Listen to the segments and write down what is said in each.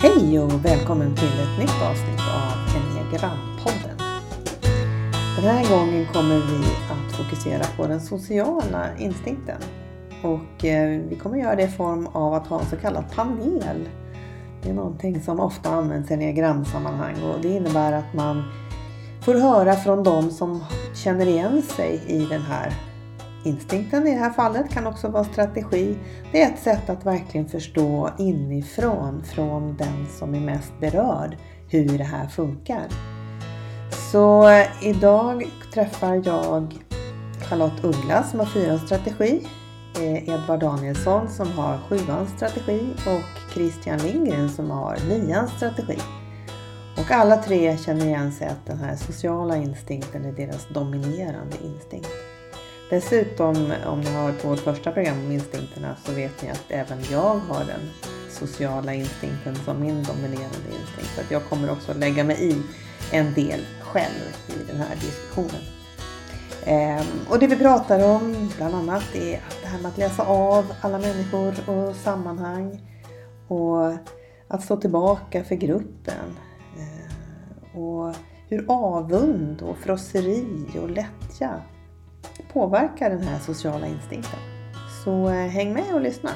Hej och välkommen till ett nytt avsnitt av Enneagrampodden. Den här gången kommer vi att fokusera på den sociala instinkten. Och eh, vi kommer göra det i form av att ha en så kallad panel. Det är någonting som ofta används i enneagramsammanhang och det innebär att man får höra från de som känner igen sig i den här Instinkten i det här fallet kan också vara strategi. Det är ett sätt att verkligen förstå inifrån, från den som är mest berörd, hur det här funkar. Så idag träffar jag Charlotte Uggla som har fyrans strategi, eh, Edvard Danielsson som har sjuans strategi och Christian Lindgren som har nians strategi. Och alla tre känner igen sig att den här sociala instinkten är deras dominerande instinkt. Dessutom, om ni har hört på vårt första program om instinkterna så vet ni att även jag har den sociala instinkten som min dominerande instinkt. Så att jag kommer också lägga mig i en del själv i den här diskussionen. Ehm, och det vi pratar om bland annat är att det här med att läsa av alla människor och sammanhang och att stå tillbaka för gruppen. Eh, och hur avund och frosseri och lättja påverkar den här sociala instinkten. Så eh, häng med och lyssna!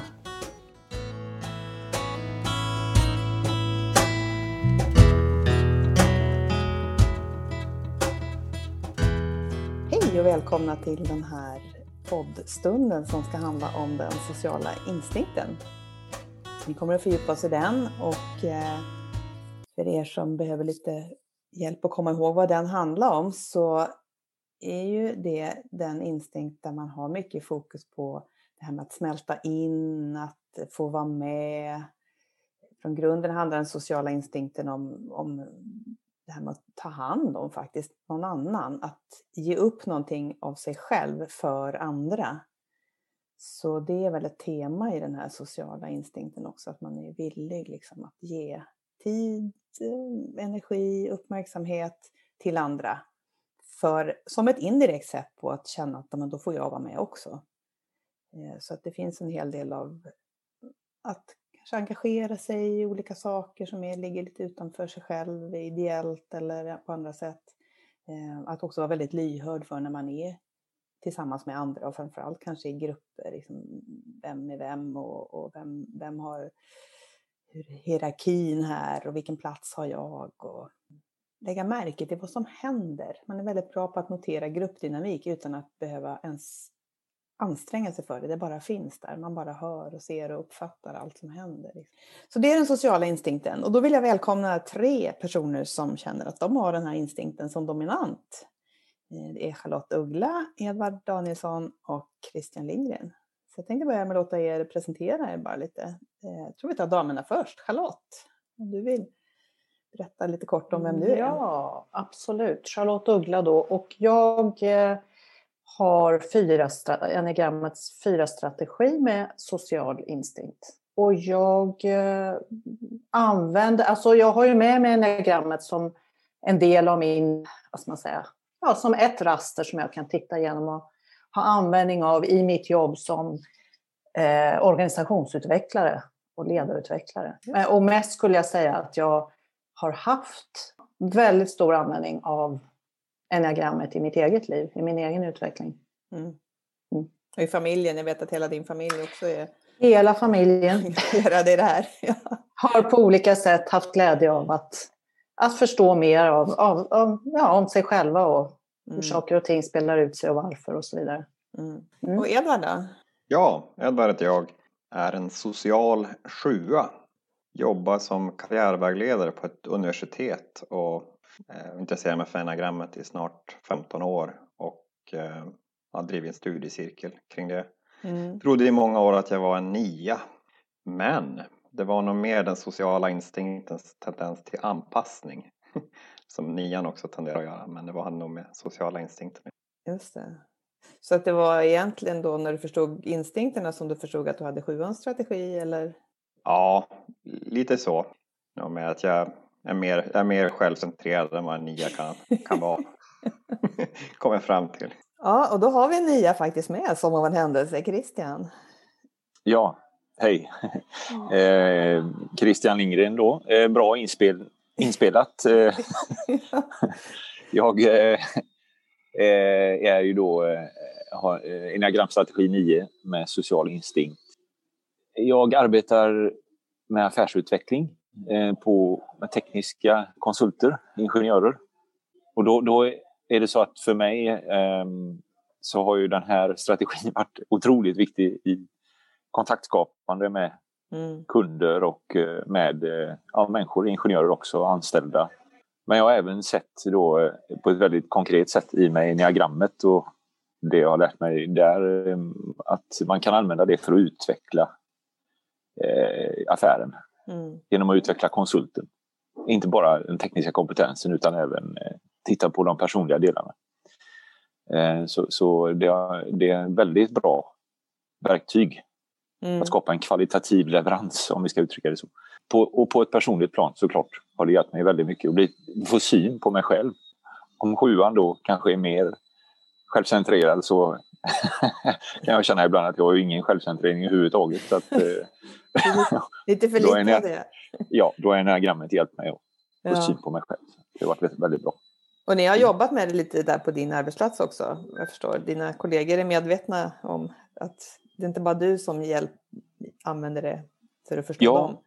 Hej och välkomna till den här poddstunden som ska handla om den sociala instinkten. Vi kommer att fördjupa oss i den och eh, för er som behöver lite hjälp att komma ihåg vad den handlar om så är ju det den instinkt där man har mycket fokus på det här med att smälta in, att få vara med. Från grunden handlar den sociala instinkten om, om det här med att ta hand om faktiskt någon annan, att ge upp någonting av sig själv för andra. Så det är väl ett tema i den här sociala instinkten också, att man är villig liksom att ge tid, eh, energi, uppmärksamhet till andra för, som ett indirekt sätt på att känna att men då får jag vara med också. Eh, så att det finns en hel del av eh, att kanske engagera sig i olika saker som är, ligger lite utanför sig själv, ideellt eller eh, på andra sätt. Att också vara väldigt lyhörd för när man är tillsammans med andra och framförallt kanske i grupper. Liksom vem är vem och, och vem, vem har hierarkin här och vilken plats har jag? Och lägga märke till vad som händer. Man är väldigt bra på att notera gruppdynamik utan att behöva ens anstränga sig för det. Det bara finns där. Man bara hör och ser och uppfattar allt som händer. Liksom. Så det är den sociala instinkten. Och då vill jag välkomna tre personer som känner att de har den här instinkten som dominant. Eh, det är Charlotte Uggla, Edvard Danielsson och Christian Lindgren. Så jag tänkte börja med att låta er presentera er bara lite. Eh, jag tror vi tar damerna först. Charlotte, om du vill berätta lite kort om vem du är? Ja, absolut. Charlotte Uggla då. Och jag eh, har fyra, enagrammets fyra strategi med social instinkt. Och jag eh, använder, alltså jag har ju med mig enagrammet som en del av min, vad ska man säga, ja, som ett raster som jag kan titta igenom och ha användning av i mitt jobb som eh, organisationsutvecklare och ledarutvecklare. Och mest skulle jag säga att jag har haft väldigt stor användning av enneagrammet i mitt eget liv, i min egen utveckling. Mm. Mm. Och i familjen, jag vet att hela din familj också är Hela familjen engagerad i det här. Ja. Har på olika sätt haft glädje av att, att förstå mer av, av, av ja, om sig själva och hur mm. saker och ting spelar ut sig och varför och så vidare. Mm. mm. Och Edvard då? Ja, Edvard heter jag. Är en social sjua jobbar som karriärvägledare på ett universitet och eh, intresserar mig för enagrammet i snart 15 år och eh, har drivit en studiecirkel kring det. Mm. Trodde i många år att jag var en nia men det var nog mer den sociala instinktens tendens till anpassning som nian också tenderar att göra men det var nog med sociala instinkter. Just det. Så att det var egentligen då när du förstod instinkterna som du förstod att du hade sjuans strategi eller? Ja, lite så. Ja, med att jag är mer, jag är mer självcentrerad än vad en nia kan, kan vara. Kommer fram till. Ja, och då har vi en nia faktiskt med som av en händelse, Christian. Ja, hej. Eh, Christian Lindgren då. Eh, bra inspel, inspelat. Eh, jag eh, eh, är ju då eh, har enneagramstrategi 9 med social instinkt. Jag arbetar med affärsutveckling på, med tekniska konsulter, ingenjörer. Och då, då är det så att för mig ehm, så har ju den här strategin varit otroligt viktig i kontaktskapande med mm. kunder och eh, med eh, ja, människor, ingenjörer också, anställda. Men jag har även sett då eh, på ett väldigt konkret sätt i mig diagrammet och det jag har lärt mig där att man kan använda det för att utveckla eh, affären mm. genom att utveckla konsulten. Inte bara den tekniska kompetensen utan även eh, titta på de personliga delarna. Eh, så, så det, det, är väldigt bra verktyg Mm. Att skapa en kvalitativ leverans, om vi ska uttrycka det så. På, och på ett personligt plan såklart har det hjälpt mig väldigt mycket att bli, få syn på mig själv. Om sjuan då kanske är mer självcentrerad så kan jag känna ibland att jag har ingen självcentrering överhuvudtaget. Så att, eh, Lite för lite av det. Ja, då har enneagrammet hjälpt mig att få ja. syn på mig själv. Det har varit väldigt bra. Och ni har jobbat med det lite där på din arbetsplats också, jag förstår. Dina kollegor är medvetna om att det är inte bara du som hjälp, använder det för att förstå ja. dem.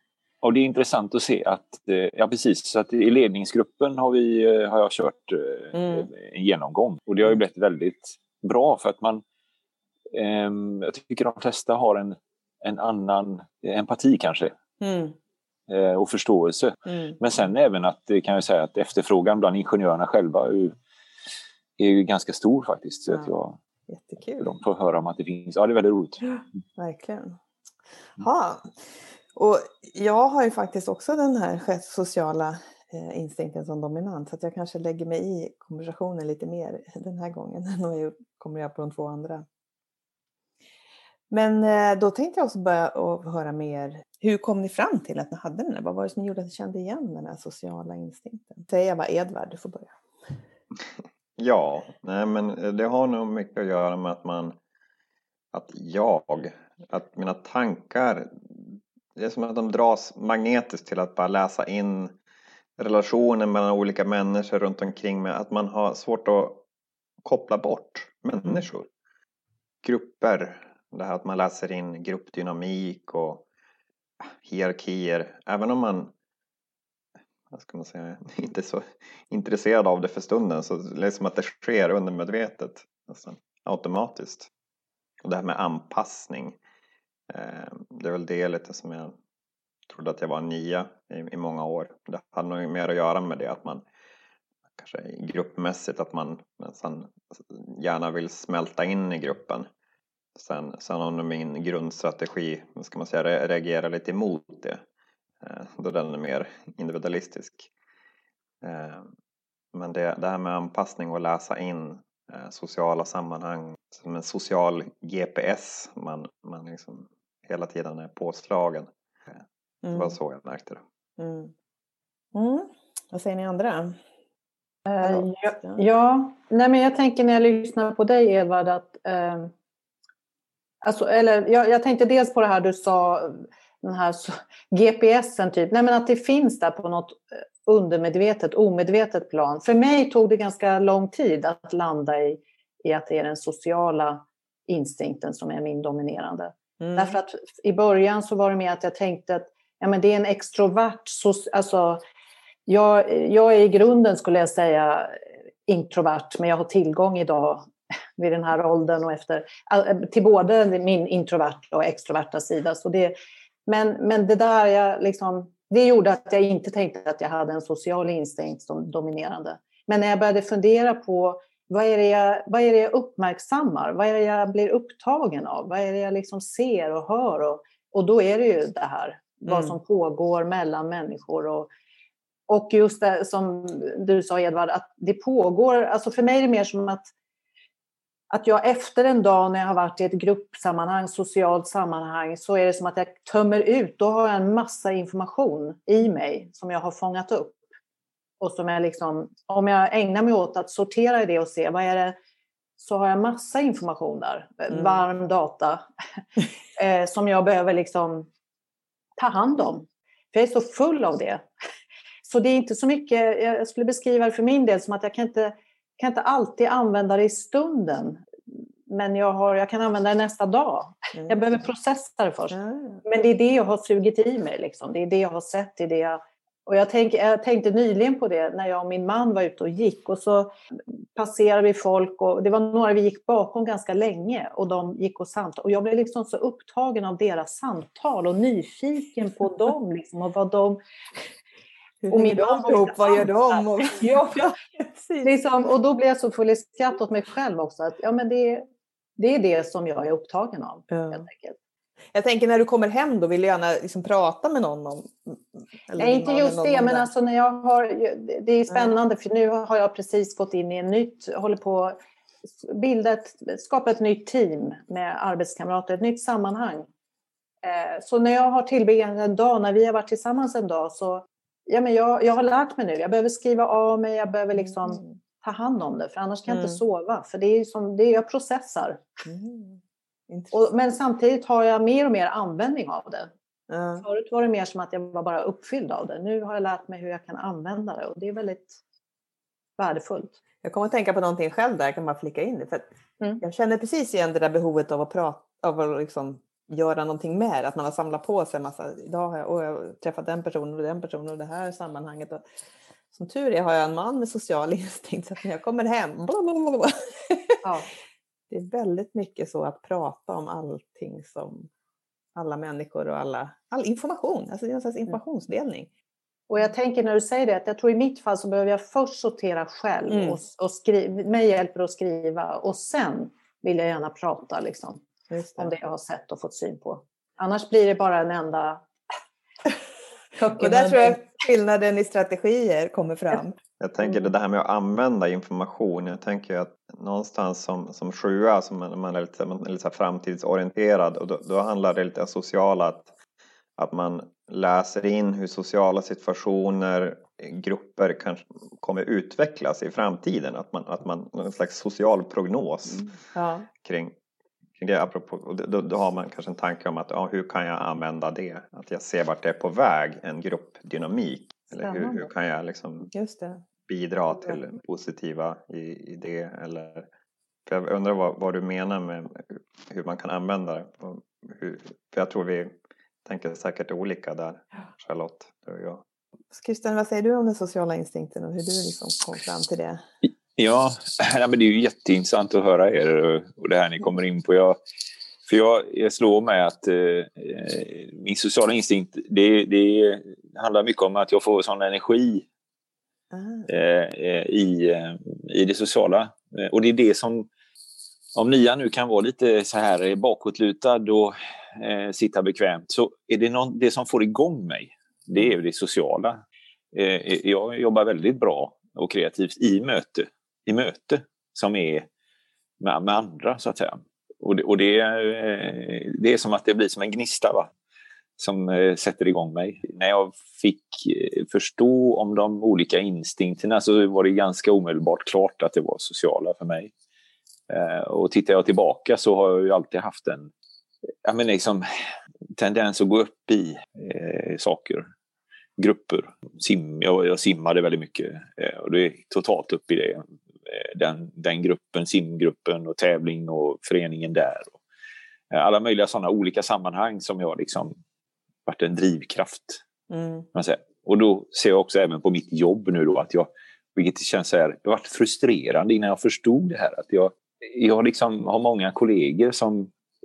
Och det är intressant att se att, eh, ja precis, så att i ledningsgruppen har, vi, eh, har jag kört eh, mm. en genomgång och det har ju blivit väldigt bra för att man, eh, jag tycker de flesta har en, en annan empati kanske. Mm. Eh, och förståelse. Mm. Men sen även att, kan jag säga att efterfrågan bland ingenjörerna själva är ju, är ju ganska stor faktiskt. Så ja. att jag, Jättekul. De får höra om att det finns. Ja, det är väldigt roligt. Ja, verkligen. Ja. Och jag har ju faktiskt också den här sociala eh, instinkten som dominant så att jag kanske lägger mig i konversationen lite mer den här gången än vad jag kommer göra på de två andra. Men eh, då tänkte jag också börja och höra mer. Hur kom ni fram till att ni hade den? Vad var det som gjorde att ni kände igen den här sociala instinkten? Säg bara Edvard, du får börja. Ja, nej men eh, det har nog mycket att göra med att man att jag, att mina tankar det är som att de dras magnetiskt till att bara läsa in relationen mellan olika människor runt omkring mig. Att man har svårt att koppla bort människor. Grupper, det här att man läser in gruppdynamik och ah, hierarkier. Även om man vad ska man säga, inte så intresserad av det för stunden så det är som att det sker undermedvetet nästan automatiskt. Och det här med anpassning eh, det är väl det lite som jag trodde att jag var nia i, i många år. Det hade nog mer att göra med det att man kanske gruppmässigt att man nästan gärna vill smälta in i gruppen. Sen, sen har nog min grundstrategi, ska man säga, reagera lite emot det. Eh, då den är mer individualistisk. Eh, men det, det här med anpassning och läsa in eh, sociala sammanhang som en social GPS man, man liksom hela tiden är påslagen. Det var mm. så jag märkte det. Mm. Mm. Vad säger ni andra? Uh, ja, ja. Nej, men jag tänker när jag lyssnar på dig Edvard att uh, alltså, eller, jag, jag tänkte dels på det här du sa den här GPSen typ, nej men att det finns där på något eh, undermedvetet, omedvetet plan. För mig tog det ganska lång tid att landa i, i att det är den sociala instinkten som är min dominerande. Mm. Därför att i början så var det mer att jag tänkte att ja, men det är en extrovert, alltså, jag, jag är i grunden skulle jag säga introvert, men jag har tillgång idag vid den här åldern och efter, till både min introverta och extroverta sida. Så det, men, men det där jag liksom, det gjorde att jag inte tänkte att jag hade en social instinkt som dominerande. Men när jag började fundera på vad är det jag, vad är jag uppmärksammar? Vad är det jag blir upptagen av? Vad är det jag liksom ser och hör? Och, och då är det ju det här, mm. vad som pågår mellan människor. Och, och just det som du sa Edvard, att det pågår, alltså för mig är det mer som att att jag efter en dag när jag har varit i ett gruppsammanhang, socialt sammanhang, så är det som att jag tömmer ut. Då har jag en massa information i mig som jag har fångat upp. Och som jag liksom, om jag ägnar mig åt att sortera i det och se vad är det, så har jag massa information där. Mm. Varm data. eh, som jag behöver liksom ta hand om. För jag är så full av det. Så det är inte så mycket, jag skulle beskriva det för min del som att jag kan inte, kan inte alltid använda det i stunden. Men jag, har, jag kan använda det nästa dag. Mm. Jag behöver processa det först. Mm. Men det är det jag har sugit i mig. Liksom. Det är det jag har sett. Det är det jag och jag, tänk, jag tänkte nyligen på det när jag och min man var ute och gick och så passerade vi folk och det var några vi gick bakom ganska länge och de gick och samtalade och jag blev liksom så upptagen av deras samtal och nyfiken på dem liksom och vad de hur och min de ihop? Vad gör de? Och... ja, liksom, och då blev jag så full i skratt åt mig själv också. Att, ja, men det, det är det som jag är upptagen av. Ja. Helt enkelt. Jag tänker när du kommer hem då vill du gärna liksom prata med någon om... Nej, inte just det, men alltså när jag har... Det är spännande mm. för nu har jag precis gått in i en nytt, håller på att bilda ett, skapa ett nytt team med arbetskamrater, ett nytt sammanhang. Eh, så när jag har tillbringat en dag, när vi har varit tillsammans en dag så ja, men jag, jag har lärt mig nu, jag behöver skriva av mig, jag behöver liksom mm. ta hand om det för annars kan jag inte mm. sova. För det är som, det är, jag processar. Mm. Och, men samtidigt har jag mer och mer användning av det. Ja. Förut var det mer som att jag var bara uppfylld av det. Nu har jag lärt mig hur jag kan använda det och det är väldigt värdefullt. Jag kommer att tänka på någonting själv där, jag kan bara flika in det. För mm. Jag känner precis igen det där behovet av att prata, av att liksom göra någonting med Att man har samlat på sig en massa. Idag har jag, och jag har träffat den personen och den personen och det här sammanhanget. Och, som tur är har jag en man med social instinkt så att när jag kommer hem blablabla, ja det är väldigt mycket så att prata om allting som alla människor och alla, all information, alltså det är en slags informationsdelning. Och jag tänker när du säger det, att jag tror i mitt fall så behöver jag först sortera själv mm. och, och skriva, mig hjälper att skriva och sen vill jag gärna prata liksom, det. om det jag har sett och fått syn på. Annars blir det bara en enda och där tror jag skillnaden i strategier kommer fram. Jag tänker det här med att använda information. Jag tänker att någonstans som, som sjua, som man, man är lite, man är lite framtidsorienterad och då, då, handlar det lite om sociala att, att man läser in hur sociala situationer, grupper kanske kommer utvecklas i framtiden. Att man, att man någon slags social prognos mm. ja. kring, kring det. Apropå, då, då, har man kanske en tanke om att ja, hur kan jag använda det? Att jag ser vart det är på väg, en gruppdynamik. Eller hur, hur kan jag liksom bidra till positiva i, i det? Eller, för jag undrar vad, vad, du menar med hur man kan använda det. Hur, för jag tror vi tänker säkert olika där, Charlotte, du och jag. Christian, vad säger du om den sociala instinkten och hur du liksom kom fram till det? Ja, men det är ju jätteintressant att höra er och det här ni kommer in på. Jag, för jag, jag slår mig att eh, min sociala instinkt, det, det handlar mycket om att jag får sån energi eh, eh, i, eh, i det sociala. Eh, och det är det som, om Nia nu kan vara lite så här bakåtlutad och eh, sitta bekvämt, så är det någon, det som får igång mig, det är det sociala. Eh, jag jobbar väldigt bra och kreativt i möte, i möte som är med, med andra, så att säga. Och det, och det, eh, det är som att det blir som en gnista va? som eh, sätter igång mig. När jag fick eh, förstå om de olika instinkterna så var det ganska omedelbart klart att det var sociala för mig. Eh, och tittar jag tillbaka så har jag ju alltid haft en ja, men liksom, tendens att gå upp i eh, saker, grupper. Sim, jag, jag simmade väldigt mycket eh, och det är totalt upp i det. Eh, den, den gruppen, simgruppen och tävling och föreningen där. Eh, alla möjliga sådana olika sammanhang som jag liksom varit en drivkraft. Mm. Och då ser jag också även på mitt jobb nu då att jag, vilket känns så här, det varit frustrerande innan jag förstod det här. Att jag, jag liksom har många kollegor som,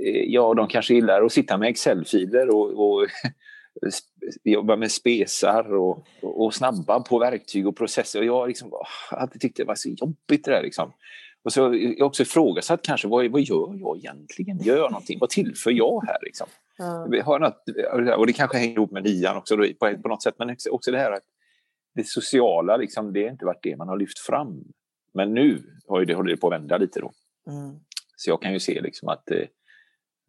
eh, ja de kanske gillar att sitta med Excel-filer och, och jobba med spesar och, och, snabba på verktyg och processer. Och jag liksom, alltid tyckte det var så jobbigt det där. Liksom. Och så jag också ifrågasatt kanske, vad, vad gör jag egentligen? Gör jag någonting? Vad tillför jag här? Liksom? Mm. Har något, och det kanske hänger ihop med Lian också på, på något sätt, men också det här att det sociala, liksom, det har inte varit det man har lyft fram. Men nu har det, håller det på att vända lite då. Mm. Så jag kan ju se liksom att eh,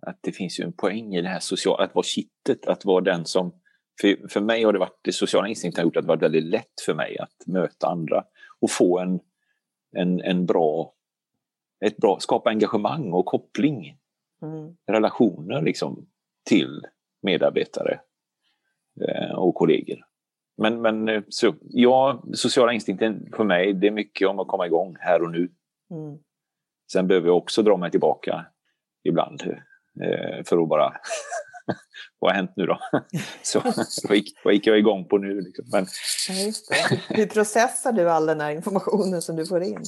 att det finns ju en poäng i det här sociala, att vara kittet, att vara den som... För, för mig har det varit, det sociala instinkten har gjort att det varit väldigt lätt för mig att möta andra och få en, en, en bra, ett bra, skapa engagemang och koppling. Mm. Relationer liksom. till medarbetare eh, och kollegor. Men, men eh, så, ja, sociala instinkten för mig, det är mycket om att komma igång här och nu. Mm. Sen behöver jag också dra mig tillbaka ibland eh, för att bara vad har hänt nu då? Så, vad, gick, vad gick jag igång på nu? Liksom? Men, Hur processar du all den här informationen som du får in?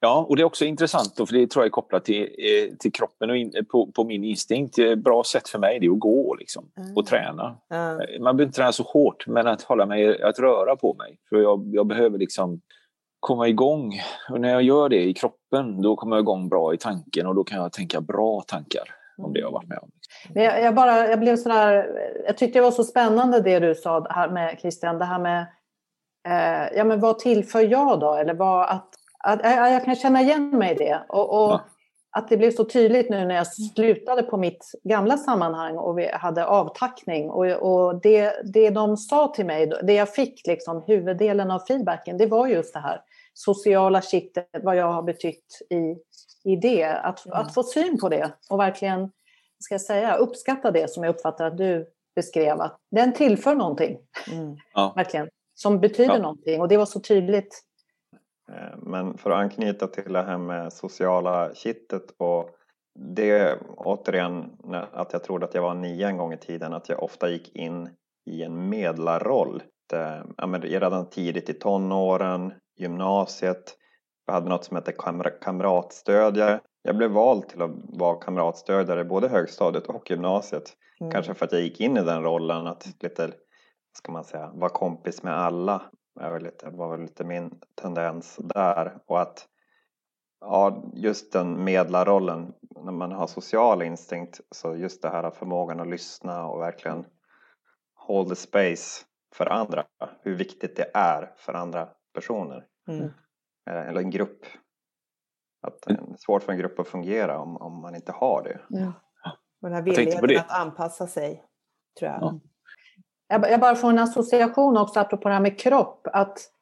Ja, och det är också intressant, då, för det tror jag är kopplat till, eh, till kroppen och in, på, på, min instinkt. Ett bra sätt för mig är att gå liksom, mm. och träna. Mm. Man behöver inte träna så hårt, men att hålla mig, att röra på mig. För jag, jag behöver liksom komma igång. Och när jag gör det i kroppen, då kommer jag igång bra i tanken och då kan jag tänka bra tankar om det jag varit med om. Men jag, jag, bara, jag blev sådär, jag tyckte det var så spännande det du sa här med Christian, det här med eh, ja, men vad tillför jag då? Eller vad, att, att, jag, jag kan känna igen mig i det. Och, och ja. att det blev så tydligt nu när jag slutade på mitt gamla sammanhang och vi hade avtackning. Och, och det, det de sa till mig, det jag fick liksom huvuddelen av feedbacken, det var just det här sociala kittet, vad jag har betytt i, i det. Att, mm. att få syn på det och verkligen ska jag säga, uppskatta det som jag uppfattar att du beskrev. Att den tillför någonting, mm. ja. verkligen, som betyder ja. någonting. Och det var så tydligt. Eh, men för att anknyta till det här med sociala kittet och det återigen att jag trodde att jag var nio en gång i tiden, att jag ofta gick in i en medlarroll. Det, redan tidigt i tonåren, gymnasiet, jag hade något som hette kamratstödjare. Jag blev vald till att vara kamratstödjare både högstadiet och gymnasiet. Mm. Kanske för att jag gick in i den rollen att lite, ska man säga, vara kompis med alla. Det var, lite, var väl lite min tendens där. Och att ja, just den medlarrollen, när man har social instinkt, så just det här förmågan att lyssna och verkligen hold the space för andra. Hur viktigt det är för andra personer. Mm. Eh, eller en grupp. Att det är svårt för en grupp att fungera om, om man inte har det. Ja. Och den här villigheten att anpassa sig, tror jag. Ja. jag. Jag bara får en association också, apropå det här med kropp. Att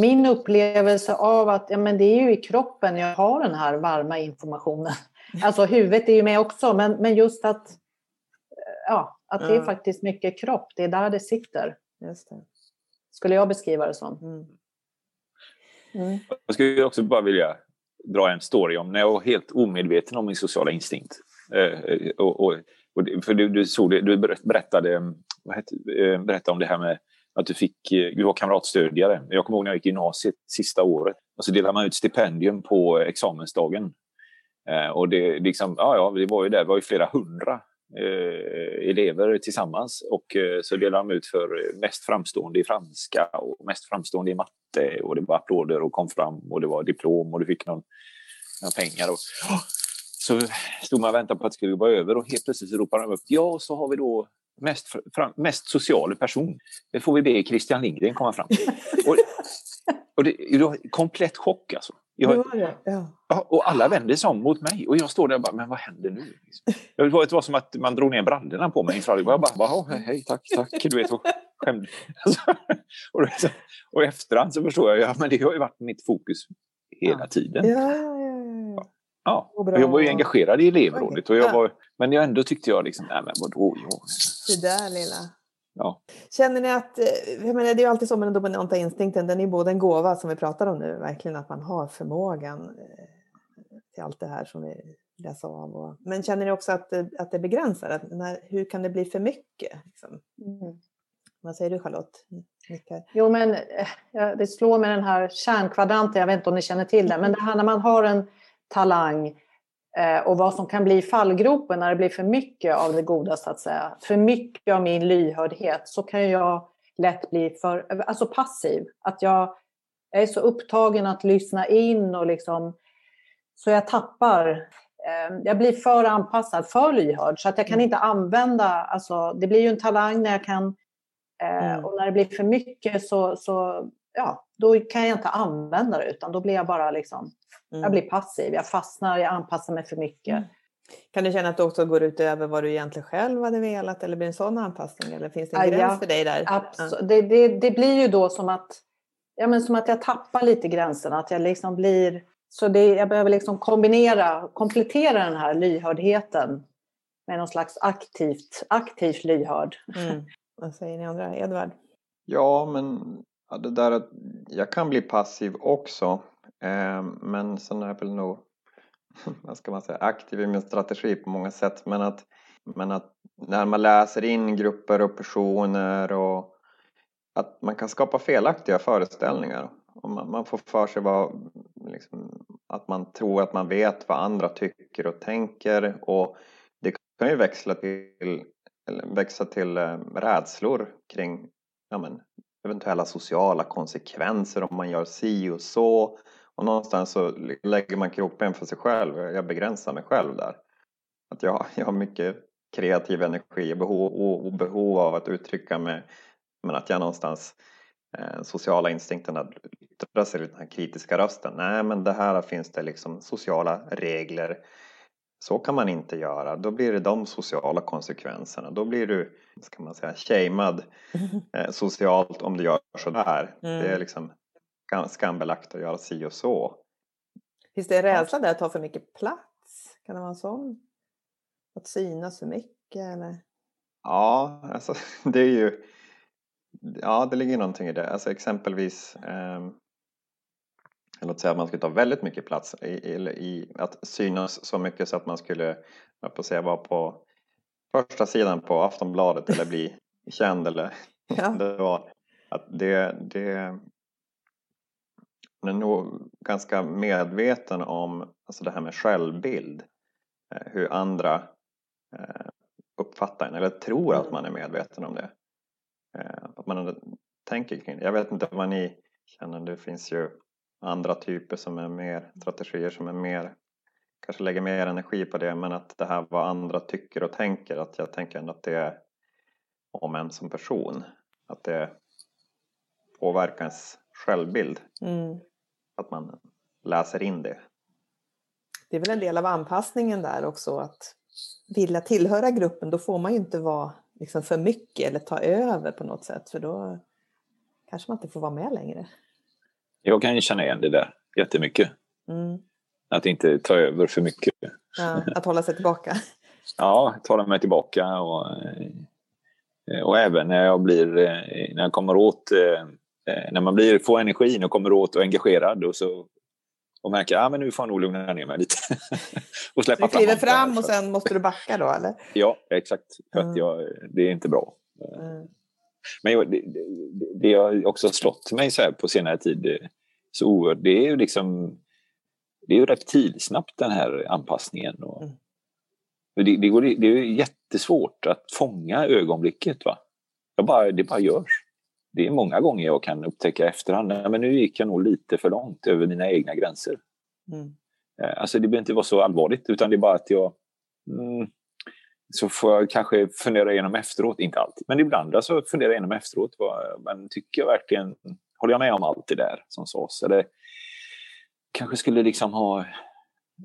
min upplevelse av att ja, men det är ju i kroppen jag har den här varma informationen. Alltså huvudet är ju med också, men, men just att, ja, att det är faktiskt mycket kropp. Det är där det sitter. Just det. Skulle jag beskriva det som. Mm. Mm. Jag skulle också bara vilja dra en story om när jag var helt omedveten om min sociala instinkt. Eh, och, och, och, för du, du, såg det, du berättade, vad heter, eh, berättade om det här med att du, fick, eh, du var kamratstödjare. Jag kommer ihåg när jag gick i gymnasiet sista året. Och så delade man ut stipendium på examensdagen. Eh, och det, liksom, ja, ja, det var ju där, det var ju flera hundra eh, elever tillsammans och eh, så delade de ut för mest framstående i franska och mest framstående i matte och det var applåder och kom fram och det var diplom och du fick någon, någon pengar. Och, oh, så stod man och väntade på att det skulle vara över och helt plötsligt så ropade de upp ja, så har vi då mest, fram, mest social person. Det får vi be Christian Lindgren komma fram till. Och, och det, det var komplett chock alltså. Jag, det var det, ja. Och alla vände sig om mot mig och jag står där och bara, men vad händer nu? Det var, det var som att man drog ner brallorna på mig inför Jag bara, bara hej, tack, tack. Du vet, och, skämde. och, och efterhand så förstår jag, ja men det har ju varit mitt fokus hela ja. tiden. Ja, ja, ja. Ja, och jag var ju engagerad i elevrådet, och jag var, men jag ändå tyckte jag liksom, nej men vadå? Jag... Det där lilla. Ja. Känner ni att, eh, jag menar, det är ju alltid så med den dominanta instinkten, den är både en gåva som vi pratar om nu, verkligen att man har förmågan eh, till allt det här som vi läser av. Och, men känner ni också att, att det begränsar? Att när, hur kan det bli för mycket? Liksom? Mm. Vad säger du Charlotte? Nickar. Jo men eh, det slår med den här kärnkvadranten, jag vet inte om ni känner till det, men det här när man har en talang Eh, och vad som kan bli fallgropen när det blir för mycket av det goda, så att säga. För mycket av min lyhördhet, så kan jag lätt bli för alltså passiv. Att jag, jag är så upptagen att lyssna in och liksom, så jag tappar eh, jag blir för anpassad, för lyhörd, så att jag kan mm. inte använda... Alltså, det blir ju en talang när jag kan... Eh, mm. Och när det blir för mycket så, så ja, då kan jag inte använda det, utan då blir jag bara liksom Mm. Jag blir passiv, jag fastnar, jag anpassar mig för mycket. Mm. Kan du känna att det också går ut över vad du egentligen själv hade velat eller blir det en sån anpassning eller finns det en gräns ja, för dig där? Absolut. Det, det, det, blir ju då som att, ja, men som att jag tappar lite gränserna, att jag liksom blir... Så det, jag behöver liksom kombinera, komplettera den här lyhördheten med någon slags aktivt, aktivt lyhörd. Mm. Vad säger ni andra? Edvard? Ja, men ja, det där att jag kan bli passiv också. Eh, men sen är jag väl nog, vad ska man säga, aktiv i min strategi på många sätt. Men att, men att när man läser in grupper och personer och att man kan skapa felaktiga föreställningar. Och man, man får för sig vad, liksom, att man tror att man vet vad andra tycker och tänker och det kan ju växla till, växa till eh, rädslor kring ja, men, eventuella sociala konsekvenser om man gör si och så. Och någonstans så lägger man krokben för sig själv. Jag begränsar mig själv där. Att jag, jag har mycket kreativ energi och behov, och behov av att uttrycka mig. Men att jag någonstans eh, sociala att yttra sig den här kritiska rösten. Nej, men det här finns det liksom sociala regler. Så kan man inte göra. Då blir det de sociala konsekvenserna. Då blir du, ska man säga, shamead eh, socialt om du gör sådär. Mm. Det är liksom skambelagt att göra si och så. Finns det en rädsla där att ta för mycket plats? Kan det vara en sån? Att synas för mycket eller? Ja, alltså det är ju Ja, det ligger någonting i det. Alltså exempelvis eh, Låt säga att man skulle ta väldigt mycket plats i, i, att synas så mycket så att man skulle jag på säga, vara på första sidan på Aftonbladet eller bli känd eller ja. det var att det, det man är nog ganska medveten om alltså det här med självbild. Eh, hur andra eh, uppfattar en eller tror att mm. man är medveten om det. Eh, att man tänker kring det. Jag vet inte vad ni känner, det finns ju andra typer som är mer strategier som är mer kanske lägger mer energi på det men att det här vad andra tycker och tänker att jag tänker ändå att det är om en som person att det påverkar ens självbild mm. att man läser in det det är väl en del av anpassningen där också att vilja tillhöra gruppen då får man ju inte vara liksom för mycket eller ta över på något sätt för då kanske man inte får vara med längre. Jag kan ju känna igen det där jättemycket. Mm. Att inte ta över för mycket. Ja, att hålla sig tillbaka. ja, att hålla mig tillbaka och, eh, och även när jag blir, eh, när jag kommer åt, eh, när man blir, får energin och kommer åt och engagerad och så och märker att ah, nu får jag nog lugna ner mig lite. och släppa du kliver fram, och sen måste du backa då eller? Ja, exakt. För mm. jag, det är inte bra. Mm. Men jag, det, det har också slått mig så här på senare tid så oerhört, det är ju liksom det är ju reptilsnabbt den här anpassningen. Och, mm. det, det, går, det är jättesvårt att fånga ögonblicket. Va? Jag bara, det bara görs det är många gånger jag kan upptäcka efterhand, men nu gick jag nog lite för långt över mina egna gränser. Mm. Eh, alltså det behöver inte vara så allvarligt, utan det är bara att jag mm, så får jag kanske fundera igenom efteråt, inte alltid, men ibland alltså fundera igenom efteråt. Vad, men tycker jag verkligen, håller jag med om allt det där som sades? Eller kanske skulle liksom ha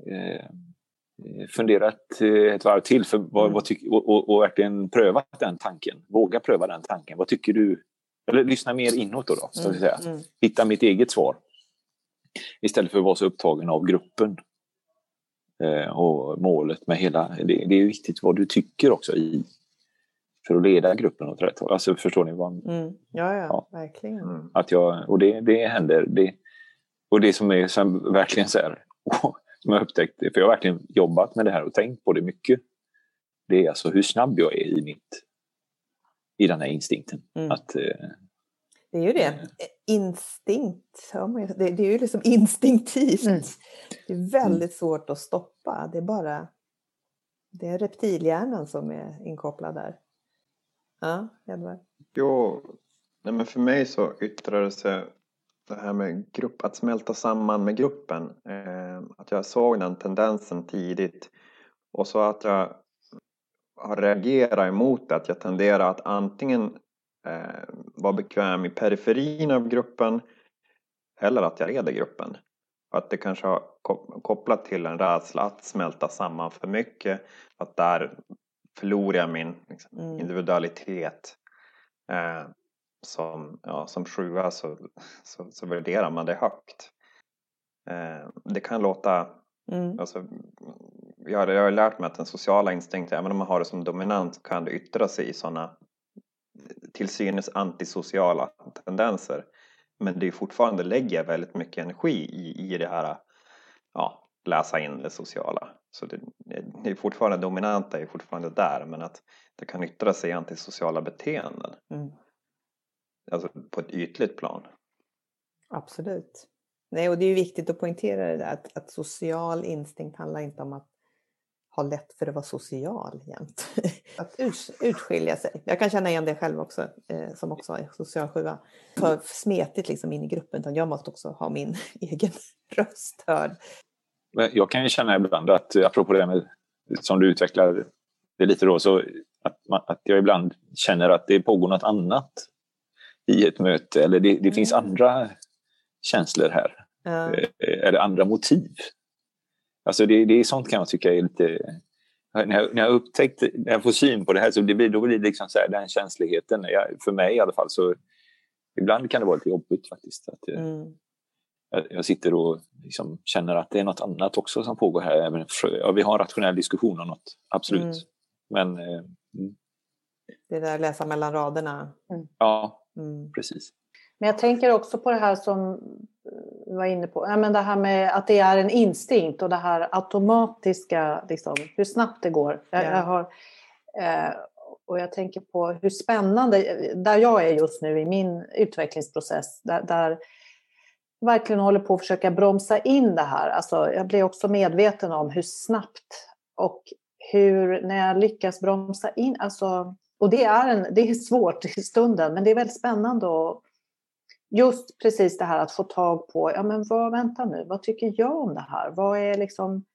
eh, funderat eh, ett varv till för vad, mm. vad tyck, och, och, och, verkligen prövat den tanken. Våga pröva den tanken. Vad tycker du eller lyssna mer inåt då, då så att säga. Mm, mm. Hitta mitt eget svar. Istället för att vara så upptagen av gruppen. Eh, och målet med hela... Det, det, är viktigt vad du tycker också i för att leda gruppen åt rätt håll. Alltså förstår ni vad... Mm. Ja, ja, ja, verkligen. Mm. Att jag, och det, det händer. Det, och det som är som verkligen så här, som jag upptäckt, för jag har verkligen jobbat med det här och tänkt på det mycket. Det är alltså hur snabb jag är i mitt i den här instinkten. Mm. Att, eh, det är ju det. Eh, Instinkt, det är ju liksom instinktivt. Mm. Det är väldigt mm. svårt att stoppa. Det är bara det är reptilhjärnan som är inkopplad där. Ja, Edvard? Jo, nej men för mig så yttrar det sig det här med grupp, att smälta samman med gruppen. Eh, att jag såg den tendensen tidigt och så att jag har reagerat emot det, att jag tenderar att antingen vara bekväm i periferin av gruppen eller att jag leder gruppen. Och att det kanske har kopplat till en rädsla att smälta samman för mycket. Att där förlorar jag min liksom, mm. individualitet. Eh, som, ja, som sjua så, så, så värderar man det högt. Eh, det kan låta Mm. Alltså, jag, har, jag har lärt mig att den sociala instinkten, även om man har det som dominant, kan det yttra sig i sådana till synes antisociala tendenser. Men det är fortfarande lägger väldigt mycket energi i, i det här ja, läsa in det sociala. Så det, det är fortfarande dominanta är fortfarande där men att det kan yttra sig i antisociala beteenden. Mm. Alltså på ett ytligt plan. Absolut. Nej, och det är ju viktigt att poängtera det där att, att social instinkt handlar inte om att ha lätt för att vara social jämt. att utskilja sig. Jag kan känna igen det själv också, eh, som också är social sjua. För smetigt liksom in i gruppen, utan jag måste också ha min egen röst hörd. Jag kan ju känna ibland att, apropå det med, som du utvecklar det lite då, så att, man, att jag ibland känner att det pågår något annat i ett möte, eller det, det mm. finns andra känslor här. Ja. Eh, eller andra motiv. Alltså det, det är sånt kan jag tycka är lite... När jag, när jag upptäckt, när jag får syn på det här så det blir, då blir det liksom så här, den känsligheten, jag, för mig i alla fall, så ibland kan det vara lite jobbigt faktiskt. Att, eh, mm. jag, jag, sitter och liksom känner att det är något annat också som pågår här. Även ja, vi har en rationell diskussion om något, absolut. Mm. Men... Eh, mm. Det där läsa mellan raderna. Mm. Ja, mm. precis. Men jag tänker också på det här som vi var inne på, ja, men det här med att det är en instinkt och det här automatiska, liksom, hur snabbt det går. Jag, ja. jag har, eh, och jag tänker på hur spännande, där jag är just nu i min utvecklingsprocess, där, där verkligen håller på att försöka bromsa in det här. Alltså, jag blir också medveten om hur snabbt och hur, när jag lyckas bromsa in, alltså, och det är, en, det är svårt i stunden, men det är väldigt spännande och just precis det här att få tag på, ja men vad, vänta nu, vad tycker jag om det här? Vad är liksom,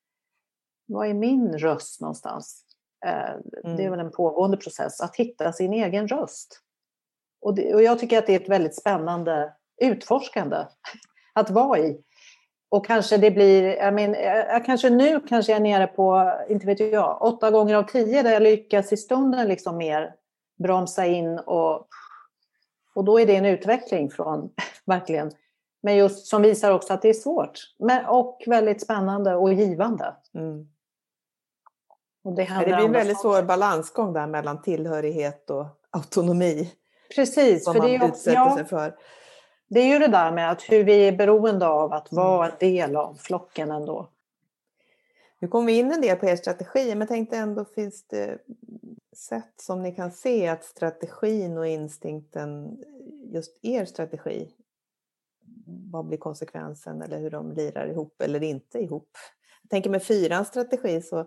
vad är min röst någonstans? Eh, mm. Det är mm. väl en pågående process, att hitta sin egen röst. Och, det, och jag tycker att det är ett väldigt spännande utforskande att vara i. Och kanske det blir, jag, men, jag kanske nu kanske jag är nere på, inte vet jag, åtta gånger av tio där jag lyckas i stunden liksom mer bromsa in och och då är det en utveckling från, verkligen, men just som visar också att det är svårt. Men, och väldigt spännande och givande. Mm. Och det, det blir en väldigt svår balansgång där mellan tillhörighet och autonomi. Precis. Som för man det är, utsätter ja, sig för. Det är ju det där med att hur vi är beroende av att vara en del av flocken ändå. Nu kom vi in en del på er strategi, men tänkte ändå finns det sätt som ni kan se att strategin och instinkten, just er strategi, vad blir konsekvensen eller hur de lirar ihop eller inte ihop? Jag tänker med fyrans strategi så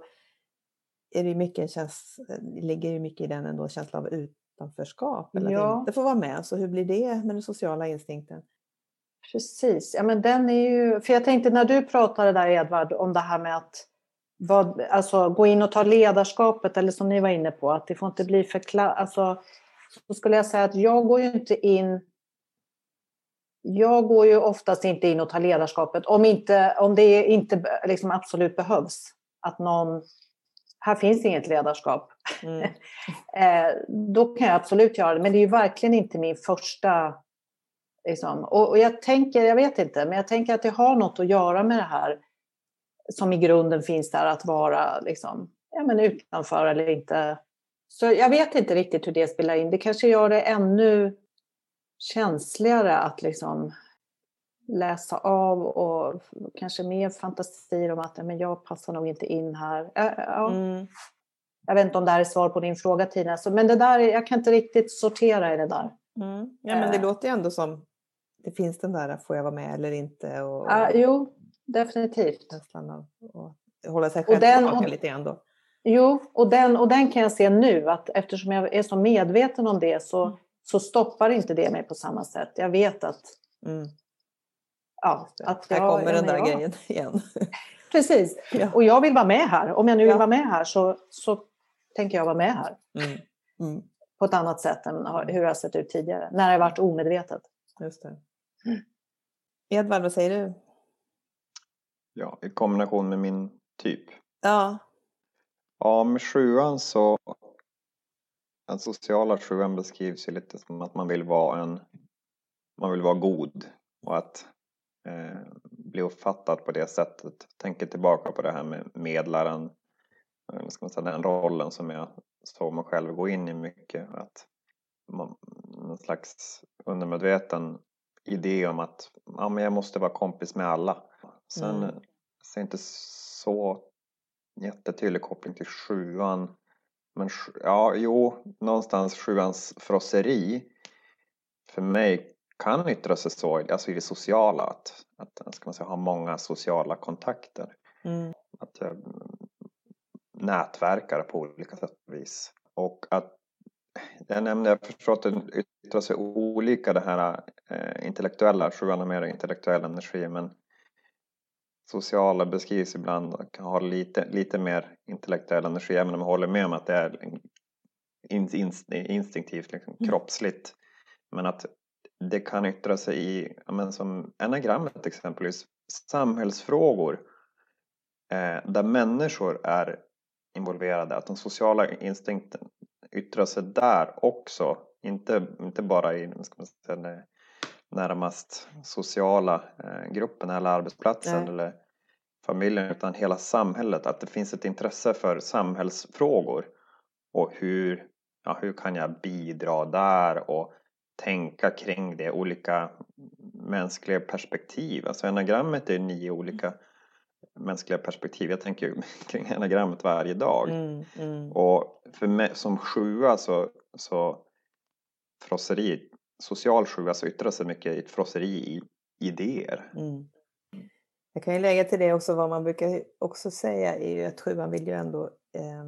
är det mycket en känsla, ligger ju mycket i den ändå känsla av utanförskap eller ja. att inte få vara med. Så hur blir det med den sociala instinkten? Precis, ja men den är ju, för jag tänkte när du pratade där Edvard om det här med att vad, alltså, gå in och ta ledarskapet, eller som ni var inne på, att det får inte bli för... Alltså, så skulle jag säga att jag går ju inte in... Jag går ju oftast inte in och tar ledarskapet om, inte, om det inte liksom absolut behövs. Att någon... Här finns inget ledarskap. Mm. Eh, då kan jag absolut göra det, men det är ju verkligen inte min första... Liksom. Och, och jag tänker, jag vet inte, men jag tänker att det har något att göra med det här som i grunden finns där att vara liksom, ja, men utanför eller inte. Så jag vet inte riktigt hur det spelar in. Det kanske gör det ännu känsligare att liksom läsa av och kanske mer fantasier om att men jag passar nog inte in här. Ja, mm. Jag vet inte om det här är svar på din fråga Tina, men det där, jag kan inte riktigt sortera i det där. Mm. Ja, men det äh. låter ju ändå som det finns den där, får jag vara med eller inte? Och... Ja, jo, definitivt. Känslan av att hålla sig själv den, tillbaka lite grann då. Jo, och den, och den kan jag se nu att eftersom jag är så medveten om det så, mm. så stoppar inte det mig på samma sätt. Jag vet att... Mm. Ja, att här jag, kommer den där jag, grejen igen. Precis, ja. och jag vill vara med här. Om jag nu vill ja. vara med här så, så tänker jag vara med här. Mm. Mm. På ett annat sätt än hur det har sett ut tidigare, när det varit omedvetet. Just det. Mm. Edvard, vad säger du? Ja, i kombination med min typ. Ja. Ja, med sjuan så den sociala sjuan beskrivs ju lite som att man vill vara en man vill vara god och att eh, bli uppfattad på det sättet. Tänker tillbaka på det här med medlaren, ska man säga, den rollen som jag såg mig själv gå in i mycket. Att man, någon slags undermedveten idé om att ja, men jag måste vara kompis med alla. Sen mm. ser inte så jättetydlig koppling till sjuan. Men ja, jo, någonstans sjuans frosseri för mig kan yttra sig så, alltså i det sociala, att, att ska man säga, ha många sociala kontakter. Mm. Att jag nätverkar på olika sätt och vis. Och att jag nämnde, jag förstår att det yttrar sig olika det här eh, intellektuella, sjuan har mer intellektuell energi men sociala beskrivs ibland kan ha lite, lite mer intellektuell energi även om jag håller med om att det är in, in, instinktivt, liksom, mm. kroppsligt. Men att det kan yttra sig i, men som enagrammet exempelvis, samhällsfrågor eh, där människor är involverade, att den sociala instinkten yttrar sig där också. Inte, inte bara i ska man säga, närmast sociala eh, gruppen eller arbetsplatsen Nej. eller familjen utan hela samhället. Att det finns ett intresse för samhällsfrågor och hur, ja, hur kan jag bidra där och tänka kring det, olika mänskliga perspektiv. Alltså enagrammet är nio olika mänskliga perspektiv. Jag tänker kring enagrammet varje dag. Mm, mm. Och för mig som sjua så, så frosseri, social sjua så alltså yttrar sig mycket i ett frosseri i idéer. Mm. Jag kan ju lägga till det också vad man brukar också säga är ju att sjuan vill ju ändå eh,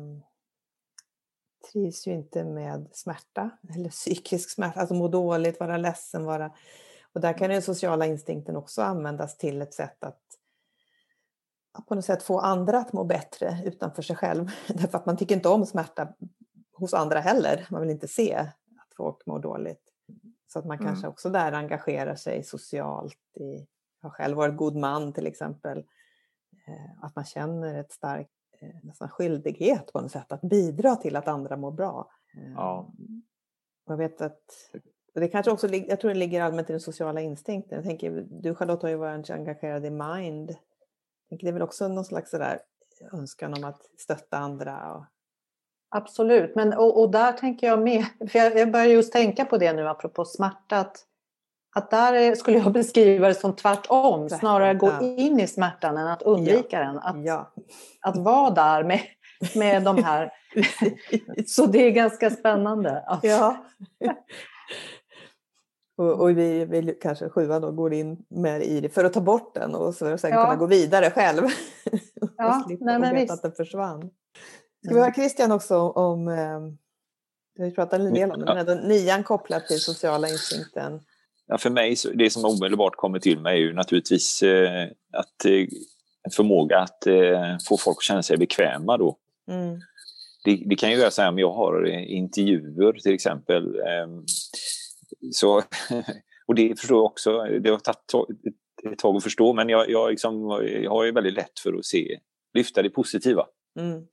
trivs ju inte med smärta eller psykisk smärta, alltså må dåligt, vara ledsen, vara... Och där kan den sociala instinkten också användas till ett sätt att på något sätt få andra att må bättre utanför sig själv. Därför att man tycker inte om smärta hos andra heller. Man vill inte se att folk mår dåligt. Så att man mm. kanske också där engagerar sig socialt. I, jag har själv varit god man till exempel. Eh, att man känner ett starkt eh, nästan skyldighet på något sätt att bidra till att andra mår bra. Ja. Och jag vet att och det kanske också, jag tror det ligger allmänt i den sociala instinkten. Jag tänker, du Charlotte har ju varit engagerad i Mind det är väl också någon slags sådär önskan om att stötta andra. Och... Absolut, men och, och, där tänker jag med, för jag, jag börjar just tänka på det nu apropå smärta, att, att där skulle jag beskriva det som tvärtom, snarare gå in i smärtan än att undvika ja. den. Att, ja. att vara där med, med de här. Så det är ganska spännande. Ja. Och, och, vi vill kanske sjuan då går in mer i det för att ta bort den och så sen ja. kunna gå vidare själv. Ja, och slippa nej, men att den försvann. Ska vi höra Christian också om, eh, vi pratade en del om det, men nian kopplat till sociala instinkten. Ja, för mig, det som omedelbart kommer till mig är ju naturligtvis eh, att eh, en förmåga att eh, få folk att känna sig bekväma då. Mm. Det, det, kan ju vara så här om jag har intervjuer till exempel ehm, så, och det förstår jag också, det har tagit ett tag att förstå, men jag, jag, liksom, jag har ju väldigt lätt för att se, lyfta det positiva. Mm.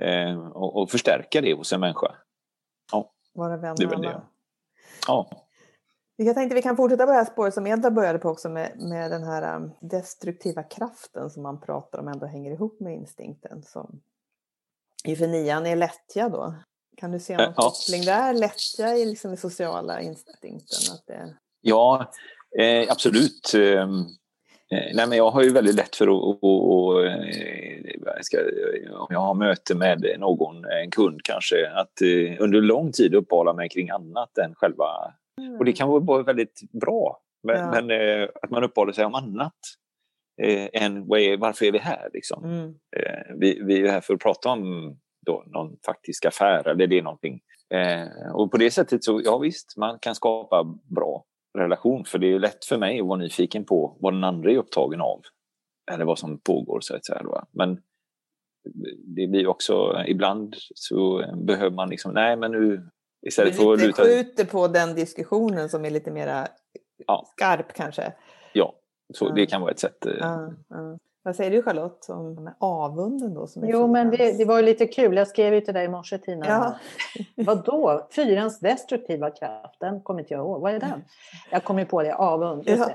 Eh, och, och, förstärka det hos en människa. Ja, Vara vän med alla. Ja. Jag tänkte vi kan fortsätta på det här spåret som Edda började på också med, med den här um, destruktiva kraften som man pratar om ändå hänger ihop med instinkten. Som för nian är lättja då. Kan du se någon ja. koppling där? Lättja i liksom den sociala instinkten? Att det... Ja, eh, absolut. Eh, nej, men jag har ju väldigt lätt för att... Och, och, eh, ska, om jag har möte med någon, en kund kanske, att eh, under lång tid uppehålla mig kring annat än själva... Mm. Och det kan vara väldigt bra, men, ja. men eh, att man uppehåller sig om annat eh, än varför är vi här? Liksom. Mm. vi, vi är här för att prata om då någon faktisk affär eller det är någonting. Eh, och på det sättet så, ja visst, man kan skapa bra relation för det är lätt för mig att vara nyfiken på vad den andra är upptagen av. Eller vad som pågår så att säga. Då. Men det blir också, ibland så behöver man liksom, nej men nu istället för att luta... skjuter på den diskussionen som är lite mera ja. skarp kanske. Ja, så det kan vara ett sätt. Ja, ja. Vad säger du Charlotte om avunden då? Som jo, men det, det, var ju lite kul. Jag skrev ju till dig i morse Tina. Ja. Vadå? Fyrans destruktiva kraft, den kommer inte jag ihåg. Vad är den? Jag kom ju på det, avund. Ja.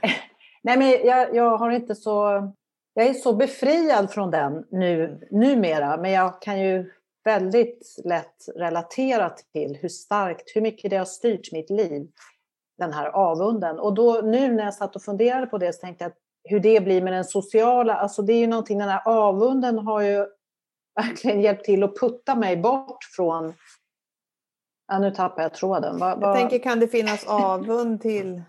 Nej, men jag, jag har inte så... Jag är så befriad från den nu, numera, men jag kan ju väldigt lätt relatera till hur starkt, hur mycket det har styrt mitt liv, den här avunden. Och då nu när jag satt och funderade på det så tänkte jag att hur det blir med den sociala, alltså det är ju någonting, den här avunden har ju verkligen hjälpt till att putta mig bort från Ja, nu tappar jag tråden. Va, va... Jag tänker, kan det finnas avund till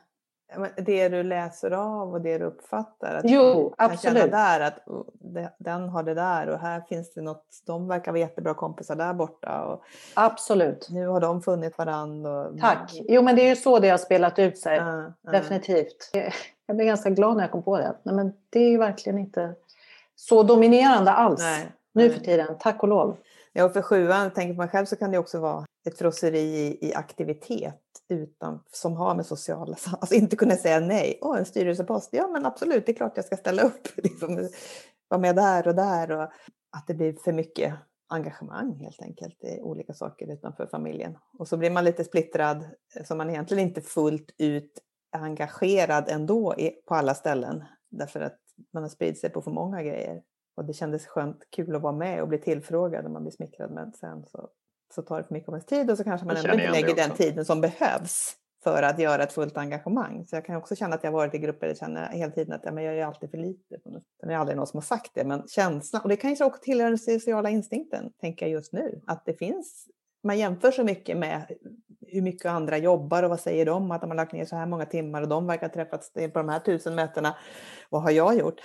det du läser av och det du uppfattar? Att jo, absolut. där att oh, den har det där och här finns det något. De verkar vara jättebra kompisar där borta. Och absolut. Nu har de funnit varandra. Och... Tack. Jo, men det är ju så det har spelat ut sig. Uh, uh. Definitivt. Jag blev ganska glad när jag kom på det. Nej, men det är ju verkligen inte så dominerande alls nej, nu för tiden. Tack och lov. Ja, och för sjuan, tänker mig själv, så kan det också vara ett frosseri i, i aktivitet utan, som har med sociala... Alltså inte kunna säga nej. Åh, en styrelsepost. Ja, men absolut, det är klart jag ska ställa upp. Liksom, vara med där och där. Och att det blir för mycket engagemang helt enkelt i olika saker utanför familjen. Och så blir man lite splittrad så man egentligen inte fullt ut engagerad ändå på alla ställen. Därför att man har spridit sig på för många grejer. Och det kändes skönt, kul att vara med och bli tillfrågad när man blir smickrad. Men sen så, så tar det för mycket av ens tid och så kanske man ändå inte lägger den tiden som behövs för att göra ett fullt engagemang. Så jag kan också känna att jag varit i grupper där jag känner hela tiden att ja, men jag är alltid för lite. Det är aldrig någon som har sagt det, men känslan, och det kan ju också tillhöra den sociala instinkten, tänker jag just nu, att det finns, man jämför så mycket med hur mycket andra jobbar och vad säger de, att de har lagt ner så här många timmar och de verkar ha träffats på de här tusen mötena. Vad har jag gjort?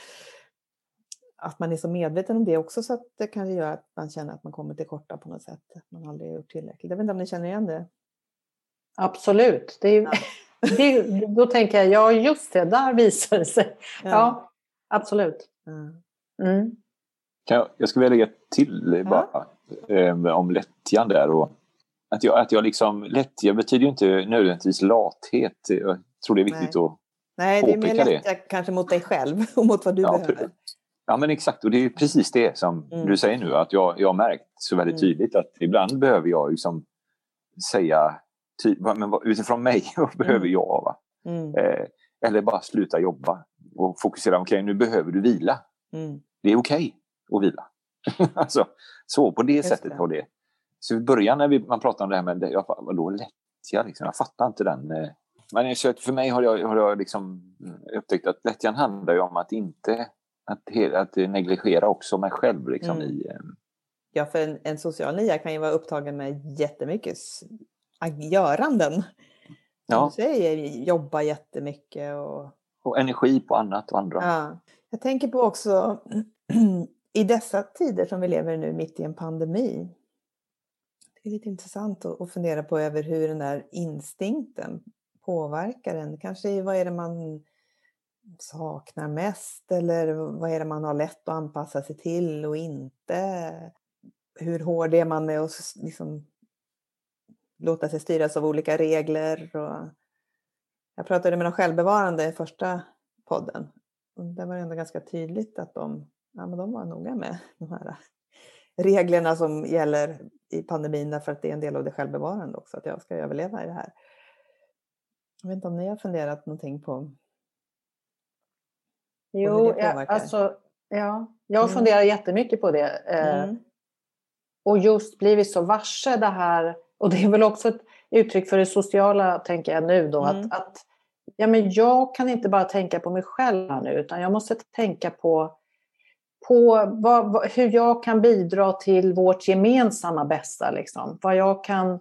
att man är så medveten om det också så att det kanske gör att man känner att man kommer till korta på något sätt. Att man aldrig har gjort tillräckligt. Jag vet inte om ni känner igen det? Absolut. Det är, ja. det, då tänker jag, ja just det, där visar det sig. Ja, ja absolut. Mm. Jag, jag skulle vilja lägga till bara eh, om lättjan där. Och att jag, att jag liksom, lättja betyder ju inte nödvändigtvis lathet. Jag tror det är viktigt Nej. att Nej, det är mer lättja kanske mot dig själv och mot vad du ja, behöver. Ja men exakt och det är precis det som mm. du säger nu att jag, jag har märkt så väldigt mm. tydligt att ibland behöver jag liksom säga ty, men utifrån mig, vad behöver mm. jag? Va? Mm. Eh, eller bara sluta jobba och fokusera, okej okay, nu behöver du vila. Mm. Det är okej okay att vila. alltså, så på det Just sättet har det. Så i början när vi, man pratar om det här med, jag, vadå lättja, liksom, jag fattar inte den. Eh. Men så för mig har jag, har jag liksom upptäckt att lättjan handlar ju om att inte att, att negligera också mig själv liksom, mm. i... Um... Ja, för en, en social nia kan ju vara upptagen med jättemycket göranden. Ja. Du säger jobba jättemycket och... Och energi på annat och andra. Ja. Jag tänker på också i dessa tider som vi lever nu mitt i en pandemi. Det är lite intressant att fundera på över hur den där instinkten påverkar en. Kanske vad är det man saknar mest eller vad är det man har lätt att anpassa sig till och inte? Hur hård är man med att liksom låta sig styras av olika regler? Och jag pratade med de självbevarande i första podden. Och där var det ändå ganska tydligt att de, ja, men de var noga med de här reglerna som gäller i pandemin därför att det är en del av det självbevarande också, att jag ska överleva i det här. Jag vet inte om ni har funderat någonting på Jo, ja, alltså, ja. jag mm. funderar jättemycket på det. Eh, mm. Och just blivit så varse det här. Och det är väl också ett uttryck för det sociala, tänker jag nu då. Mm. Att, att ja, men jag kan inte bara tänka på mig själv nu, utan jag måste tänka på, på vad, hur jag kan bidra till vårt gemensamma bästa. Liksom. Vad jag kan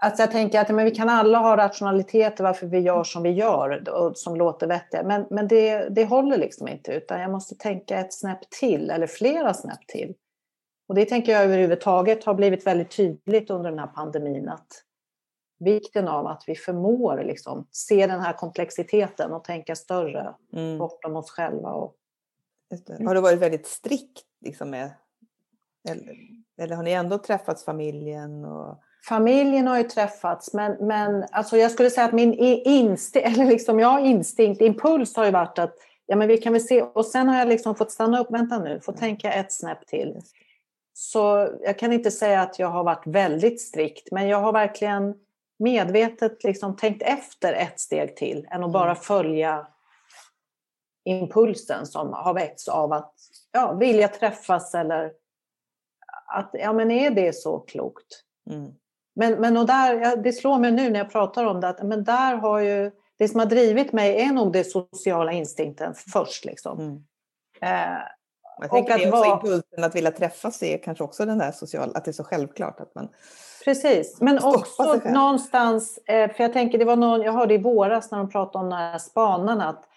Alltså jag tänker att men vi kan alla ha rationaliteter varför vi gör som vi gör och som låter vettiga. Men, men det, det håller liksom inte utan jag måste tänka ett snäpp till eller flera snäpp till. Och det tänker jag överhuvudtaget har blivit väldigt tydligt under den här pandemin att vikten av att vi förmår liksom se den här komplexiteten och tänka större mm. bortom oss själva. Och... Har du varit väldigt strikt liksom med, eller, eller har ni ändå träffats familjen? Och Familjen har ju träffats, men, men alltså jag skulle säga att min instinkt, eller liksom jag instinkt, impuls har ju varit att ja, men vi kan väl se. Och sen har jag liksom fått stanna upp, vänta nu, få tänka ett snäpp till. Så jag kan inte säga att jag har varit väldigt strikt, men jag har verkligen medvetet liksom tänkt efter ett steg till än att bara mm. följa impulsen som har väckts av att ja, vilja träffas eller att ja, men är det så klokt? Mm. Men, men och där, det slår mig nu när jag pratar om det att men där har ju det som har drivit mig är nog det sociala instinkten först. Liksom. Mm. Eh, jag tänker att det är också vara... impulsen att vilja träffas är kanske också den där sociala, att det är så självklart att man Precis, men också någonstans, eh, för jag tänker det var någon, jag hörde i våras när de pratade om de här spanarna, att,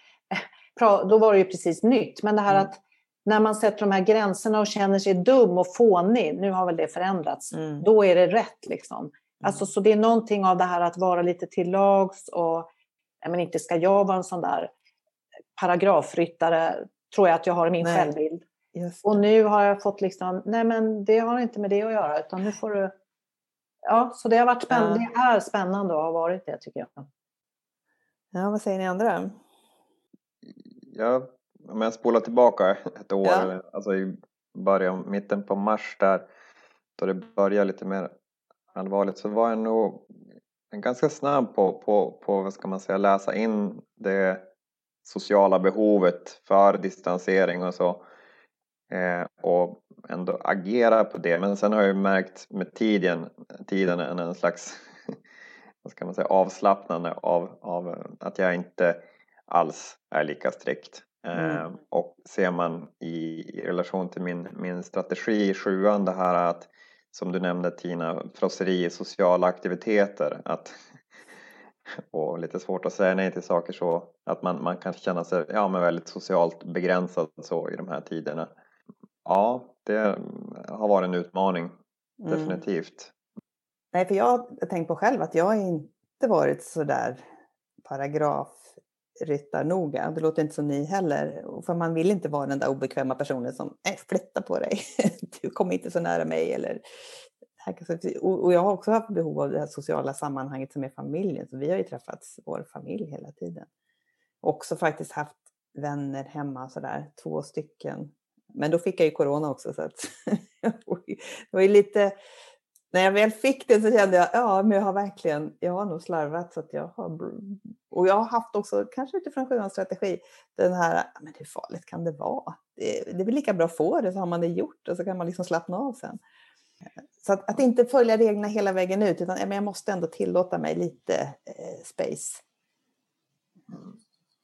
då var det ju precis nytt, men det här mm. att när man sätter de här gränserna och känner sig dum och fånig, nu har väl det förändrats, mm. då är det rätt liksom. Mm. Alltså, så det är någonting av det här att vara lite till lags och men inte ska jag vara en sån där paragrafryttare, tror jag att jag har i min Nej. självbild. Och nu har jag fått liksom, nej men det har inte med det att göra, utan nu får du... Ja, så det har varit spännande, ja. det är spännande och har varit det tycker jag. Ja, vad säger ni andra? Ja, om jag spolar tillbaka ett år, ja. alltså i början, mitten på mars där, då det började lite mer allvarligt, så var jag nog ganska snabb på, på, på vad ska man säga, läsa in det sociala behovet för distansering och så. Eh, och ändå agera på det. Men sen har jag märkt med tiden, tiden en, en slags vad ska man säga, avslappnande av, av att jag inte alls är lika strikt. Mm. Eh, och ser man i, i, relation till min, min strategi i sjuan det här att som du nämnde Tina, frosseri i sociala aktiviteter. Att, och lite svårt att säga nej till saker så att man, man kan känna sig ja, men väldigt socialt begränsad så i de här tiderna. Ja, det har varit en utmaning, mm. definitivt. Nej, för jag har tänkt på själv att jag inte varit så där Ryttarnoga. Det låter inte som ni heller. För man vill inte vara den där obekväma personen som äh, flytta på dig. du kommer inte så nära mig. Eller, och jag har också haft behov av det här sociala sammanhanget som är familjen. Så vi har ju träffats, vår familj, hela tiden. Också faktiskt haft vänner hemma sådär, två stycken men då fick jag ju corona också. Så att det var ju lite... När jag väl fick det så kände jag ja, men jag har verkligen, jag har nog slarvat. Så att jag har, och jag har haft också, kanske utifrån sjuans strategi, den här, men hur farligt kan det vara? Det, det är väl lika bra att få det så har man det gjort och så kan man liksom slappna av sen. Så att, att inte följa reglerna hela vägen ut, utan men jag måste ändå tillåta mig lite eh, space.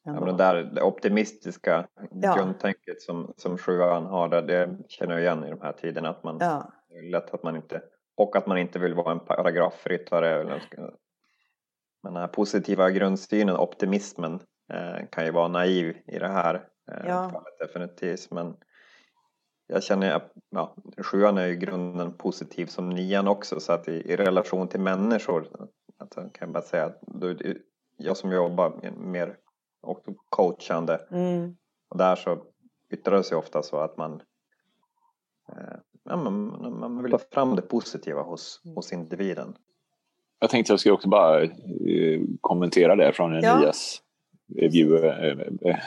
Ja, men det där optimistiska ja. grundtänket som, som sjuan har, det, det känner jag igen i de här tiderna. Att man, ja. lätt att man inte, och att man inte vill vara en paragrafryttare. Men den här positiva grundsynen, optimismen, eh, kan ju vara naiv i det här eh, ja. fallet definitivt. Men jag känner att ja, sjuan är ju grunden positiv som nian också så att i, i relation till människor att, kan jag bara säga att du, jag som jobbar mer och coachande. Mm. Och där så yttrar det sig ofta så att man, eh, ja, man, man vill ha fram det positiva hos, hos individen. Jag tänkte jag skulle också bara eh, kommentera det från Elias ja. view. Eh, eh,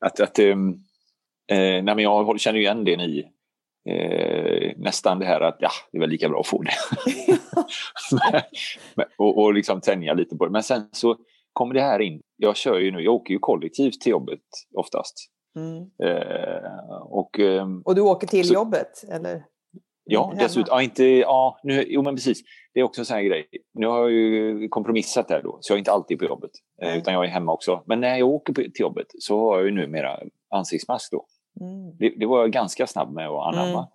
att, att eh, nej men jag känner igen det ni Eh, nästan det här att ja, det är väl lika bra att få det. och, och liksom tänja lite på det. Men sen så kommer det här in. Jag kör ju nu, jag åker ju kollektivt till jobbet oftast. Mm. Eh, och, eh, och du åker till så, jobbet eller? Ja, dessutom. Ja, inte, ja, nu, jo men precis. Det är också en sån här grej. Nu har jag ju kompromissat där då, så jag är inte alltid på jobbet. Eh, utan jag är hemma också. Men när jag åker till jobbet så har jag ju numera ansiktsmask då. Mm. Det, det, var jag ganska snabb med att anamma. Mm.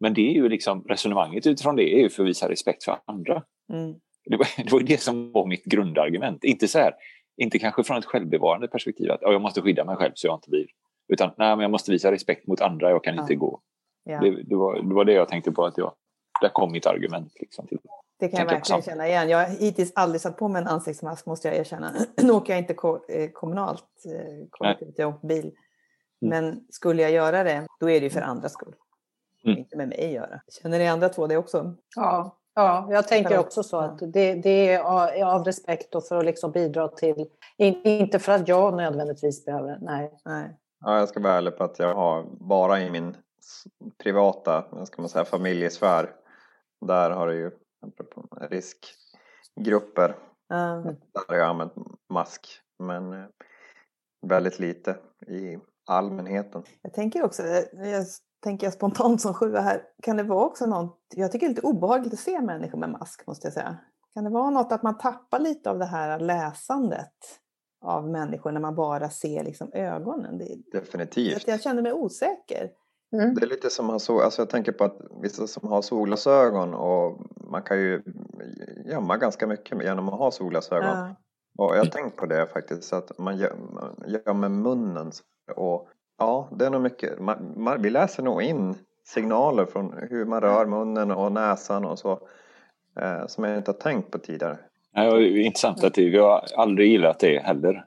Men det är ju liksom, resonemanget utifrån det är ju för att visa respekt för andra. Mm. Det var, det var det som var mitt grundargument. Inte så här, inte kanske från ett självbevarande perspektiv att jag måste skydda mig själv så jag inte blir. Utan nej, men jag måste visa respekt mot andra, jag kan ja. inte gå. Ja. Det, det, var, det var det jag tänkte på, att jag, där kom mitt argument. Liksom, till. Det kan jag verkligen känna igen. Jag har hittills aldrig satt på mig en ansiktsmask måste jag erkänna. nu åker jag inte ko eh, kommunalt, eh, kollektivt, jag åker bil. Mm. Men skulle jag göra det, då är det ju för andras skull. Mm. Inte med mig att göra. Känner ni andra två det också? Ja, Ja, jag tänker också så att det, det är av respekt och för att liksom bidra till, inte för att jag nödvändigtvis behöver, nej. nej. Ja, jag ska vara ärlig på att jag har bara i min privata, ska man säga, familjesfär, där har det ju riskgrupper, mm. där har jag använt mask. Men eh, väldigt lite i allmänheten. Jag tänker också, jag tänker spontant som sjua här, kan det vara också något, jag tycker det är lite obehagligt att se människor med mask måste jag säga. Kan det vara något att man tappar lite av det här läsandet av människor när man bara ser liksom ögonen? Det, Definitivt. Jag känner mig osäker. Mm. Det är lite som att ha alltså jag tänker på att vissa som har solglasögon och man kan ju gömma ganska mycket genom att ha solglasögon. Ja. Och jag har tänkt på det faktiskt, att man gömmer munnen. Och ja, det är nog mycket, man, man, vi läser nog in signaler från hur man rör munnen och näsan och så. Eh, som jag inte har tänkt på tidigare. Ja, det är intressant att det, vi har aldrig gillat det heller.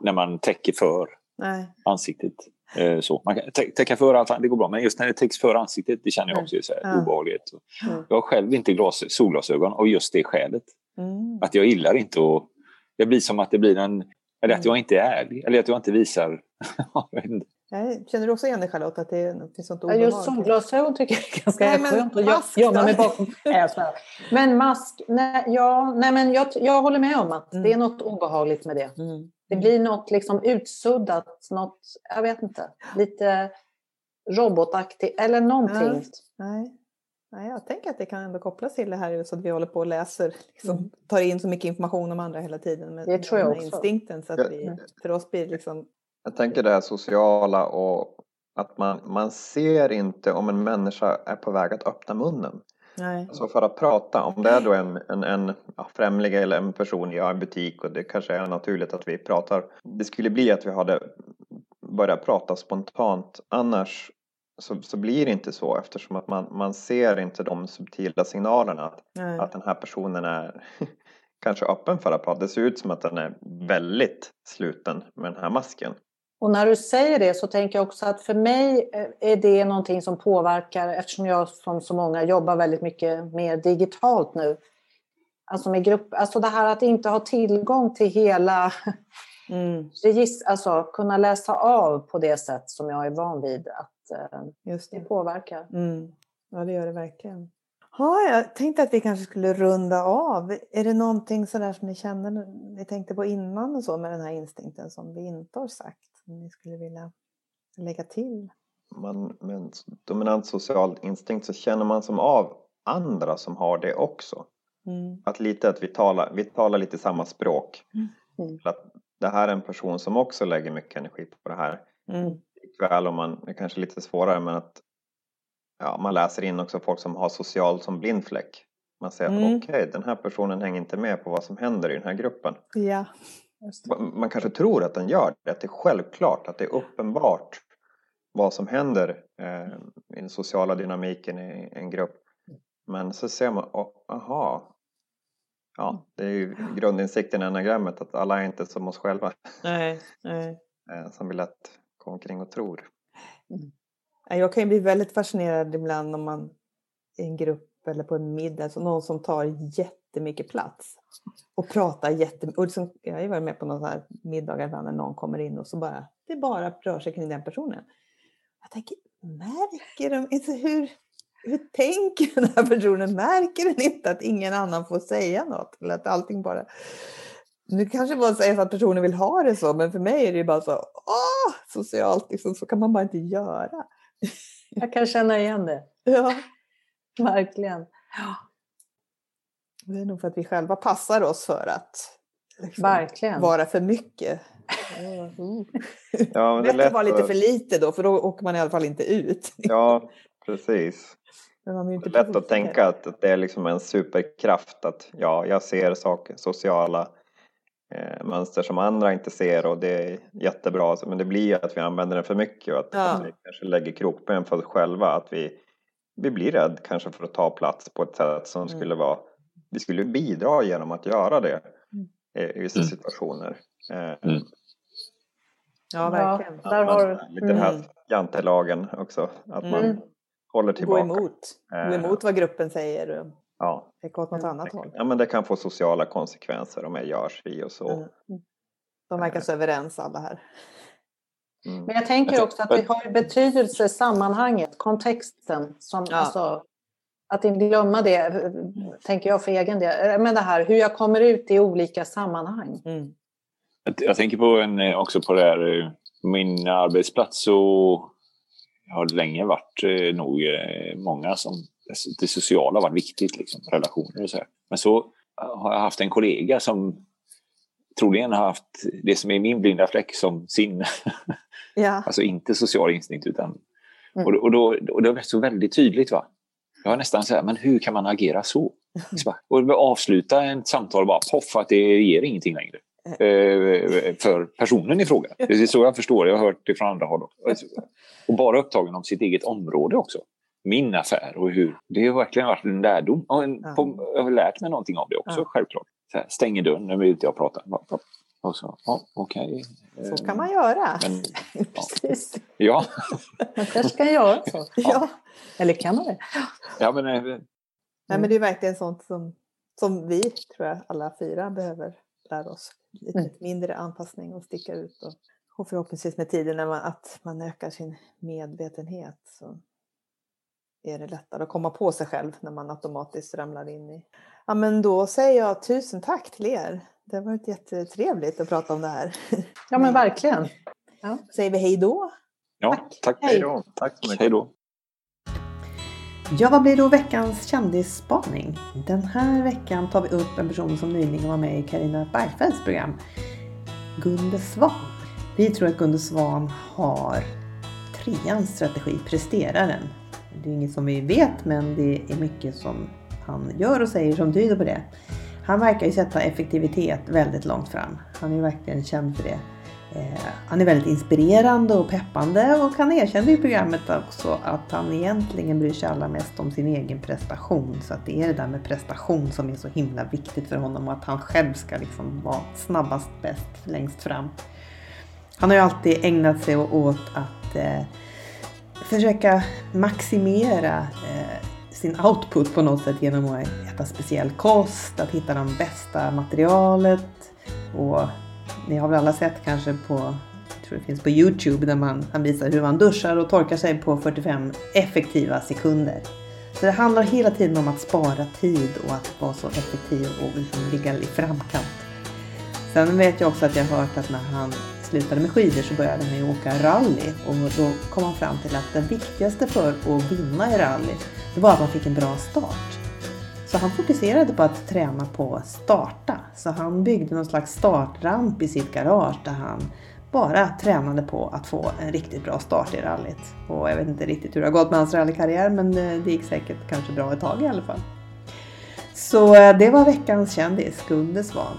När man täcker för Nej. ansiktet. Eh, så. Man kan täcka för allt, det går bra, men just när det täcks för ansiktet, det känner jag mm. också så här, ja. obehagligt. Mm. Jag har själv inte glas, solglasögon av just det skälet. Mm. Att jag gillar inte att... Det blir som att det blir en... Eller att jag inte är ärlig, eller att jag inte visar... Nej, känner du också igen det Charlotte, att det finns sånt obehag? Just solglasögon tycker jag är ganska nej, skönt att gömma mig bakom. men mask, nej, ja, nej men jag, jag håller med om att mm. det är något obehagligt med det. Mm. Det blir något liksom utsuddat, något, jag vet inte, lite robotaktigt eller någonting. Ja, nej. Nej, jag tänker att det kan ändå kopplas till det här så att vi håller på och läser, liksom, mm. tar in så mycket information om andra hela tiden. Med, det tror jag också. Instinkten, så att vi, för oss blir det liksom... Jag tänker det här sociala och att man, man ser inte om en människa är på väg att öppna munnen. Nej. Alltså för att prata, om det är då en, en, en ja, främling eller en person i en butik och det kanske är naturligt att vi pratar. Det skulle bli att vi hade börjat prata spontant. Annars så, så blir det inte så eftersom att man, man ser inte de subtila signalerna att, att den här personen är kanske öppen för att prata. Det ser ut som att den är väldigt sluten med den här masken. Och när du säger det så tänker jag också att för mig eh, är det någonting som påverkar eftersom jag som så många jobbar väldigt mycket mer digitalt nu. Alltså med grupp, alltså det här att inte ha tillgång till hela mm. alltså kunna läsa av på det sätt som jag är van vid att eh, Just det. det påverkar. Mm. Ja, det gör det verkligen. Ja, jag tänkte att vi kanske skulle runda av. Är det någonting sådär som ni kände, ni tänkte på innan och så med den här instinkten som vi inte har sagt? Som ni skulle vilja lägga till? Man, med en dominant social instinkt så känner man som av andra som har det också. Mm. Att lite att vi talar, vi talar lite samma språk. Mm. Att det här är en person som också lägger mycket energi på det här. Mm. Ikväll om man, det är kanske lite svårare men att ja, man läser in också folk som har social som blindfläck. Man säger mm. att okej, okay, den här personen hänger inte med på vad som händer i den här gruppen. Ja. Man kanske tror att den gör det, att det är självklart, att det är uppenbart vad som händer eh, i den sociala dynamiken i en grupp. Men så ser man, aha, ja, det är ju grundinsikten i enagrammet att alla är inte som oss själva. Nej, nej. Eh, som vi lätt går omkring och tror. Mm. Jag kan ju bli väldigt fascinerad ibland om man i en grupp eller på en middag, så någon som tar jättemycket plats och pratar jättemycket. Liksom, jag har ju varit med på några middagar när någon kommer in och så bara, det bara rör sig kring den personen. Jag tänker, märker de inte hur, hur tänker den här personen? Märker den inte att ingen annan får säga något? Eller att allting bara... Nu kanske bara säger att personen vill ha det så, men för mig är det bara så, åh, socialt, liksom, så kan man bara inte göra. Jag kan känna igen det. Ja. Verkligen. Ja. Det är nog för att vi själva passar oss för att liksom, Verkligen. vara för mycket. ja, men det är lätt att vara lite för lite då, för då åker man i alla fall inte ut. ja, precis. Men man är inte det är lätt att tänka att det är liksom en superkraft att ja, jag ser saker, sociala eh, mönster som andra inte ser och det är jättebra. Men det blir ju att vi använder den för mycket och att, ja. att vi kanske lägger krokben för oss själva. Att vi vi blir rädd kanske för att ta plats på ett sätt som mm. skulle vara vi skulle bidra genom att göra det mm. i vissa mm. situationer. Eh, mm. Ja, verkligen. Där har... Lite den här mm. jantelagen också, att man håller tillbaka. Gå emot, gå eh, emot vad gruppen säger. Ja. Peka åt något annat håll. Ja, men det kan få sociala konsekvenser om jag gör si och så. De verkar så överens alla här. Mm. Men jag tänker också att det har betydelse sammanhanget, kontexten. Som, ja. alltså, att inte glömma det, tänker jag för egen del. Men det här hur jag kommer ut i olika sammanhang. Mm. Jag tänker på en, också på det här, min arbetsplats så har det länge varit eh, nog eh, många som det sociala har varit viktigt, liksom, relationer och så här. Men så har jag haft en kollega som troligen har haft det som är min blinda fläck som sin, ja. alltså inte social instinkt utan mm. och, och, då, och det har varit så väldigt tydligt. va Jag har nästan så här, men hur kan man agera så? Och avsluta ett samtal bara poff, att det ger ingenting längre. Eh, för personen i fråga. Det är så jag förstår. Jag har hört det från andra håll. Och bara upptagen om sitt eget område också. Min affär och hur. Det har verkligen varit en lärdom. Jag har lärt mig någonting av det också, självklart. Så här, stänger dörren, nu vill inte jag prata. Och så, ja, okej. Okay. Så kan man göra. Men, Precis. Ja. man kanske kan göra så. Ja. Eller kan man det? Ja, men, mm. Nej, men det är verkligen sånt som, som vi, tror jag, alla fyra behöver lära oss lite mm. mindre anpassning och sticka ut. Och, och förhoppningsvis med tiden när man, att man ökar sin medvetenhet så är det lättare att komma på sig själv när man automatiskt ramlar in i. Ja men då säger jag tusen tack till er. Det har varit jättetrevligt att prata om det här. Ja men verkligen. Ja. Säger vi hej då? Ja, tack. tack. Hej då. Tack. Hej då. Ja, vad blir då veckans kändisspaning? Den här veckan tar vi upp en person som nyligen var med i Karina Bergfeldts program, Gunde Svan. Vi tror att Gunde Svan har treans strategi, presterar den. Det är inget som vi vet, men det är mycket som han gör och säger som tyder på det. Han verkar ju sätta effektivitet väldigt långt fram. Han är ju verkligen känd för det. Eh, han är väldigt inspirerande och peppande och han erkände i programmet också att han egentligen bryr sig allra mest om sin egen prestation. Så att det är det där med prestation som är så himla viktigt för honom och att han själv ska liksom vara snabbast, bäst, längst fram. Han har ju alltid ägnat sig åt att eh, försöka maximera eh, sin output på något sätt genom att äta speciell kost, att hitta de bästa materialet och ni har väl alla sett kanske på, jag tror det finns på Youtube, där man, han visar hur man duschar och torkar sig på 45 effektiva sekunder. Så det handlar hela tiden om att spara tid och att vara så effektiv och liksom ligga i framkant. Sen vet jag också att jag har hört att när han slutade med skidor så började han ju åka rally och då kom han fram till att det viktigaste för att vinna i rally det var att han fick en bra start. Så han fokuserade på att träna på att starta. Så han byggde någon slags startramp i sitt garage där han bara tränade på att få en riktigt bra start i rallyt. Och jag vet inte riktigt hur det har gått med hans rallykarriär men eh, det gick säkert kanske bra ett tag i alla fall. Så eh, det var veckans kändis, Gunde Svan.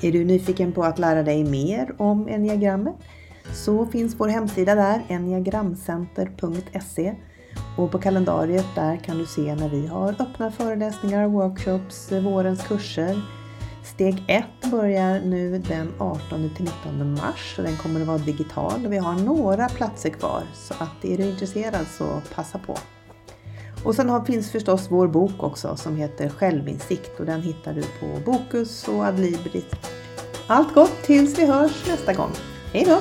Är du nyfiken på att lära dig mer om enneagrammet så finns vår hemsida där, enneagramcenter.se och på kalendariet där kan du se när vi har öppna föreläsningar, workshops, vårens kurser. Steg 1 börjar nu den 18 till 19 mars och den kommer att vara digital. Vi har några platser kvar så att är du intresserad så passa på. Och sen finns förstås vår bok också som heter Självinsikt och den hittar du på Bokus och Adlibris. Allt gott tills vi hörs nästa gång. Hej då!